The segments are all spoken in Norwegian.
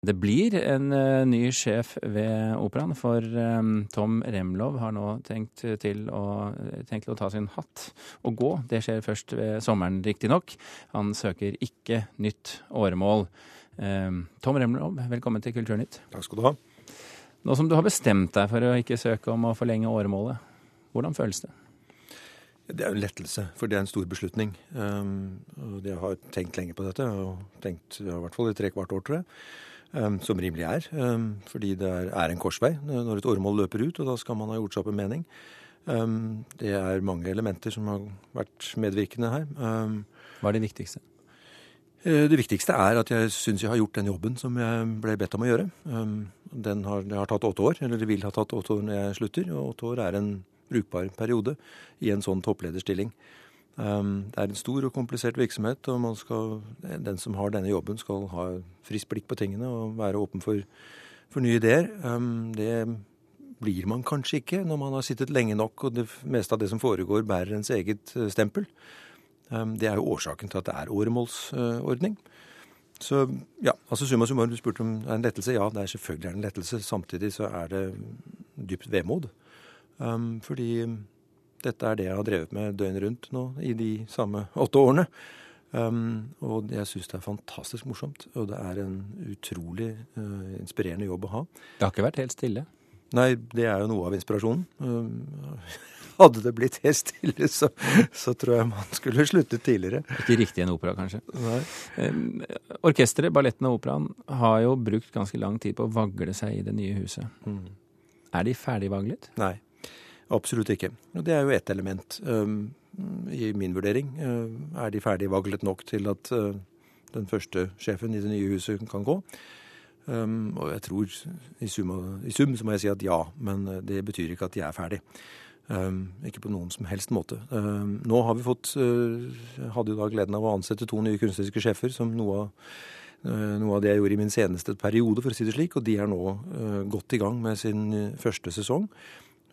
Det blir en uh, ny sjef ved operaen, for um, Tom Remlov har nå tenkt til, å, tenkt til å ta sin hatt og gå. Det skjer først ved sommeren, riktignok. Han søker ikke nytt åremål. Tom Remlov, velkommen til Kulturnytt. Takk skal du ha. Nå som du har bestemt deg for å ikke søke om å forlenge åremålet, hvordan føles det? Det er jo en lettelse, for det er en stor beslutning. Um, og jeg har tenkt lenge på dette, og tenkt i hvert fall i tre kvart år, tror jeg. Um, som rimelig er, um, fordi det er, en korsvei når et åremål løper ut, og da skal man ha gjort seg opp en mening. Um, det er mange elementer som har vært medvirkende her. Hva er det viktigste? Uh, det viktigste er at jeg syns jeg har gjort den jobben som jeg ble bedt om å gjøre. Den har, det har tatt åtte år, eller det vil ha tatt åtte år når jeg slutter, og åtte år er en brukbar periode i en sånn topplederstilling. Um, det er en stor og komplisert virksomhet, og skal, den som har denne jobben, skal ha friskt blikk på tingene og være åpen for, for nye ideer. Um, det blir man kanskje ikke når man har sittet lenge nok og det meste av det som foregår, bærer ens eget uh, stempel. Um, det er jo årsaken til at det er åremålsordning. Så ja, altså summa summarum, du spurte om det er en lettelse. Ja, det er selvfølgelig en lettelse. Samtidig så er det dypt vemod. fordi dette er det jeg har drevet med døgnet rundt nå i de samme åtte årene. Um, og jeg syns det er fantastisk morsomt, og det er en utrolig uh, inspirerende jobb å ha. Det har ikke vært helt stille? Nei, det er jo noe av inspirasjonen. Um, hadde det blitt helt stille, så, så, tror jeg man skulle sluttet tidligere. Ikke riktig en opera, kanskje. Nei. Um, orkesteret, balletten og operaen har jo brukt ganske lang tid på å vagle seg i det nye huset. Mm. Er de ferdigvaglet? Nei. Absolutt ikke. Og det er jo ett element. Um, I min vurdering uh, er de ferdig vaglet nok til at uh, den første sjefen i det nye huset kan gå. Um, og jeg tror i sum, i sum, så må jeg si at ja, men uh, det betyr ikke at de er ferdig. Um, ikke på noen som helst måte. Nå har vi fått Hadde jo da gleden av å ansette to nye kunstneriske sjefer, som noe av, noe av det jeg gjorde i min seneste periode, for å si det slik. Og de er nå godt i gang med sin første sesong.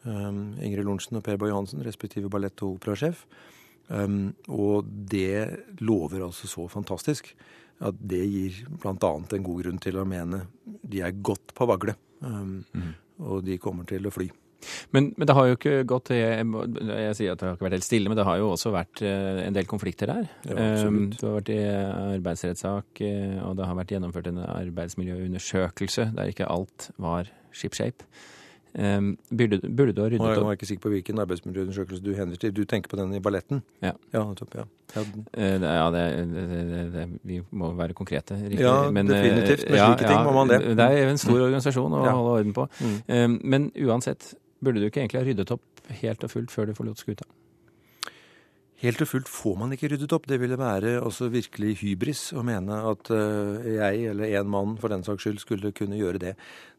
Um, Ingrid Lorentzen og Per Boy Johansen, respektive ballett- og operasjef. Um, og det lover altså så fantastisk at det gir bl.a. en god grunn til å mene de er godt på vagle. Mm. Og de kommer til å fly. Men, men, det har jo ikke gått jeg, jeg, sier at det har ikke vært helt stille, men det har jo også vært uh, en del konflikter der. Ja, um, du har vært i arbeidsrettssak, uh, og det har vært gjennomført en arbeidsmiljøundersøkelse der ikke alt var ship shape. Um, burde, burde, du ha ryddet opp? Jeg er ikke sikker på hvilken arbeidsmiljøundersøkelse du henviser til. Du tenker på den i balletten? Ja. Ja, topp, ja. ja. Uh, ja det, det, det, vi må være konkrete. Riktig. Ja, men, definitivt. Med slike ting må man det. Det er en stor mm. organisasjon å holde orden på. Mm. Um, men uansett, burde du ikke egentlig ha ryddet opp helt og fullt før du forlot skuta? Helt og fullt får man ikke ryddet opp. Det ville være også virkelig hybris å mene at uh, jeg eller en mann for den saks skyld skulle kunne gjøre det.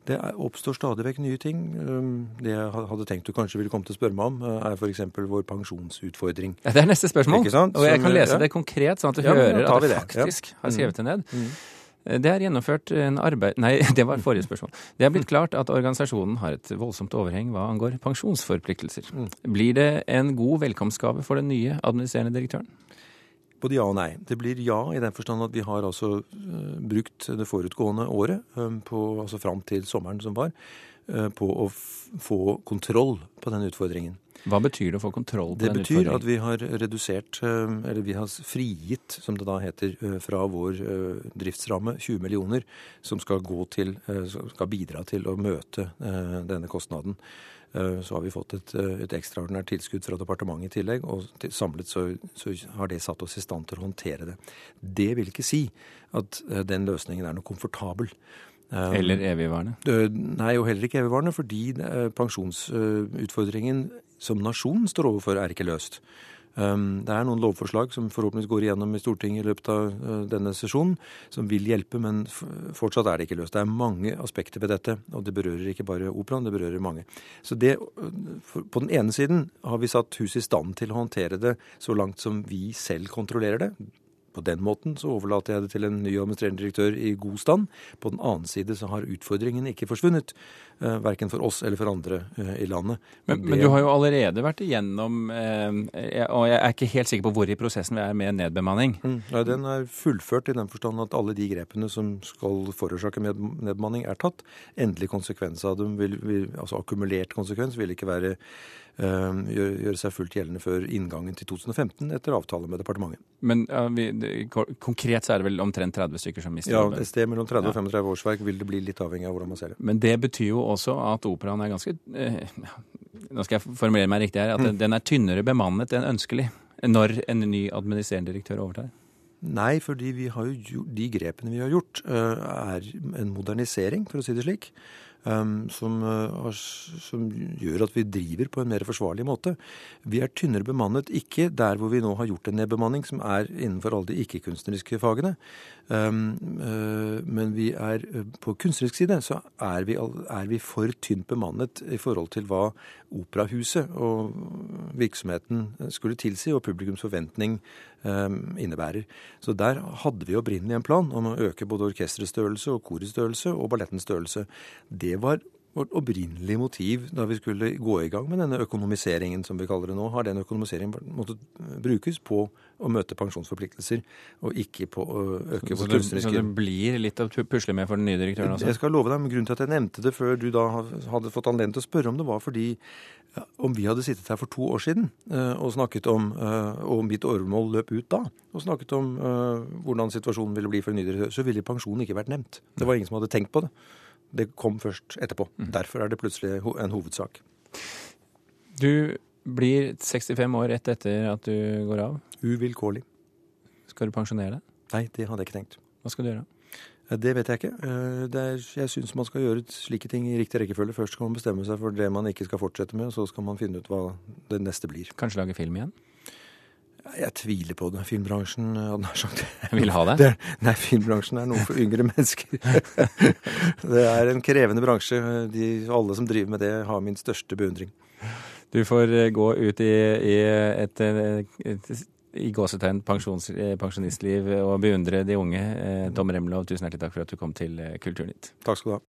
Det oppstår stadig vekk nye ting. Um, det jeg hadde tenkt du kanskje ville komme til å spørre meg om, uh, er f.eks. vår pensjonsutfordring. Ja, det er neste spørsmål. Og jeg kan lese ja. det konkret, sånn at du ja, hører at jeg faktisk har skrevet det ned. Mm. Det er gjennomført en arbeid... Nei, det var forrige spørsmål. Det er blitt klart at organisasjonen har et voldsomt overheng hva angår pensjonsforpliktelser. Mm. Blir det en god velkomstgave for den nye administrerende direktøren? Både ja og nei. Det blir ja i den forstand at vi har altså uh, brukt det forutgående året, um, på, altså fram til sommeren som var, uh, på å få kontroll på den utfordringen. Hva betyr det å få kontroll på det den utfordringen? Det betyr at vi har redusert, eh, eller vi har frigitt, som det da heter, eh, fra vår eh, driftsramme 20 millioner, som skal, til, skal bidra til å møte denne kostnaden. Så har vi fått et, et ekstraordinært tilskudd fra departementet i tillegg, og samlet så, så, har det satt oss i stand til å håndtere det. Det vil ikke si at den løsningen er noe komfortabel. Eller evigvarende? Nei, og heller ikke evigvarende, fordi pensjonsutfordringen som nasjonen står overfor, er ikke løst. Um, det er noen lovforslag som forhåpentligvis går igjennom i Stortinget i løpet av uh, denne sesjonen, som vil hjelpe, men fortsatt er det ikke løst. Det er mange aspekter ved dette, og det berører ikke bare operaen, det berører mange. Så det, På den ene siden har vi satt huset i stand til å håndtere det så langt som vi selv kontrollerer det. På den måten så overlater jeg det til en ny administrerende direktør i god stand. På den annen side så har utfordringen ikke forsvunnet. Eh, verken for oss eller for andre eh, i landet. Men, det... men, du har jo allerede vært igjennom eh, Og jeg er ikke helt sikker på hvor i prosessen vi er med nedbemanning. Mm, ja, Den er fullført i den forstand at alle de grepene som skal forårsake nedbemanning, er tatt. Endelig konsekvens av dem, vil, vil, altså akkumulert konsekvens, vil ikke være gjøre seg fullt gjeldende før inngangen til 2015 etter avtale med departementet. Men ja, vi, konkret så er det vel omtrent 30 stykker som mister jobben? Ja, et sted mellom 30 og 35 årsverk vil det bli litt avhengig av hvordan man ser det. Men det betyr jo også at operaen er ganske eh, Nå skal jeg formulere meg riktig her. At mm. den er tynnere bemannet enn ønskelig når en ny administrerende direktør overtar? Nei, fordi vi har jo, de grepene vi har gjort, eh, er en modernisering, for å si det slik. Um, som, uh, som, gjør at vi driver på en mer forsvarlig måte. Vi er tynnere bemannet, ikke der hvor vi nå har gjort en nedbemanning, som er innenfor alle de ikke-kunstneriske fagene. Um, uh, men vi er uh, på kunstnerisk side så er vi, er vi, for tynt bemannet i forhold til hva operahuset og virksomheten skulle tilsi, og publikums forventning um, innebærer. Så der hadde vi opprinnelig en plan om å øke både orkesterets størrelse og korets størrelse og ballettens størrelse. Det var vårt opprinnelige motiv da vi skulle gå i gang med denne økonomiseringen, som vi kaller det nå. Har den økonomiseringen måttet brukes på å møte pensjonsforpliktelser, og ikke på å øke vår kunstneriske Så det blir litt å pusle med for den nye direktøren? Altså. Jeg skal love deg, men Grunnen til at jeg nevnte det før du da hadde fått anledning til å spørre om det, var fordi om vi hadde sittet her for to år siden uh, og snakket om og mitt åremål løp ut da, og snakket om hvordan situasjonen ville bli for en ny direktør, så ville pensjonen ikke vært nevnt. Det var ingen som hadde tenkt på det. Det kom først etterpå. Mm. Derfor er det plutselig en hovedsak. Du blir 65 år rett etter at du går av. Uvilkårlig. Skal du pensjonere deg? Nei, det hadde jeg ikke tenkt. Hva skal du gjøre? Det vet jeg ikke. Eh, er, jeg syns man skal gjøre slike ting i riktig rekkefølge. Først skal man bestemme seg for det man ikke skal fortsette med, og så skal man finne ut hva det neste blir. Kanskje lage film igjen? Jeg tviler på det. Filmbransjen eh, hadde nær sagt Vil ha det? det? Nei, filmbransjen er noe for yngre mennesker. det er en krevende bransje. De, alle som driver med det, har min største beundring. Du får eh, gå ut i, i et, et, i gåsetegn eh, pensjonistliv og beundre de unge. Tom Remlov, tusen hjertelig takk for at du kom til Kulturnytt. Takk skal du ha.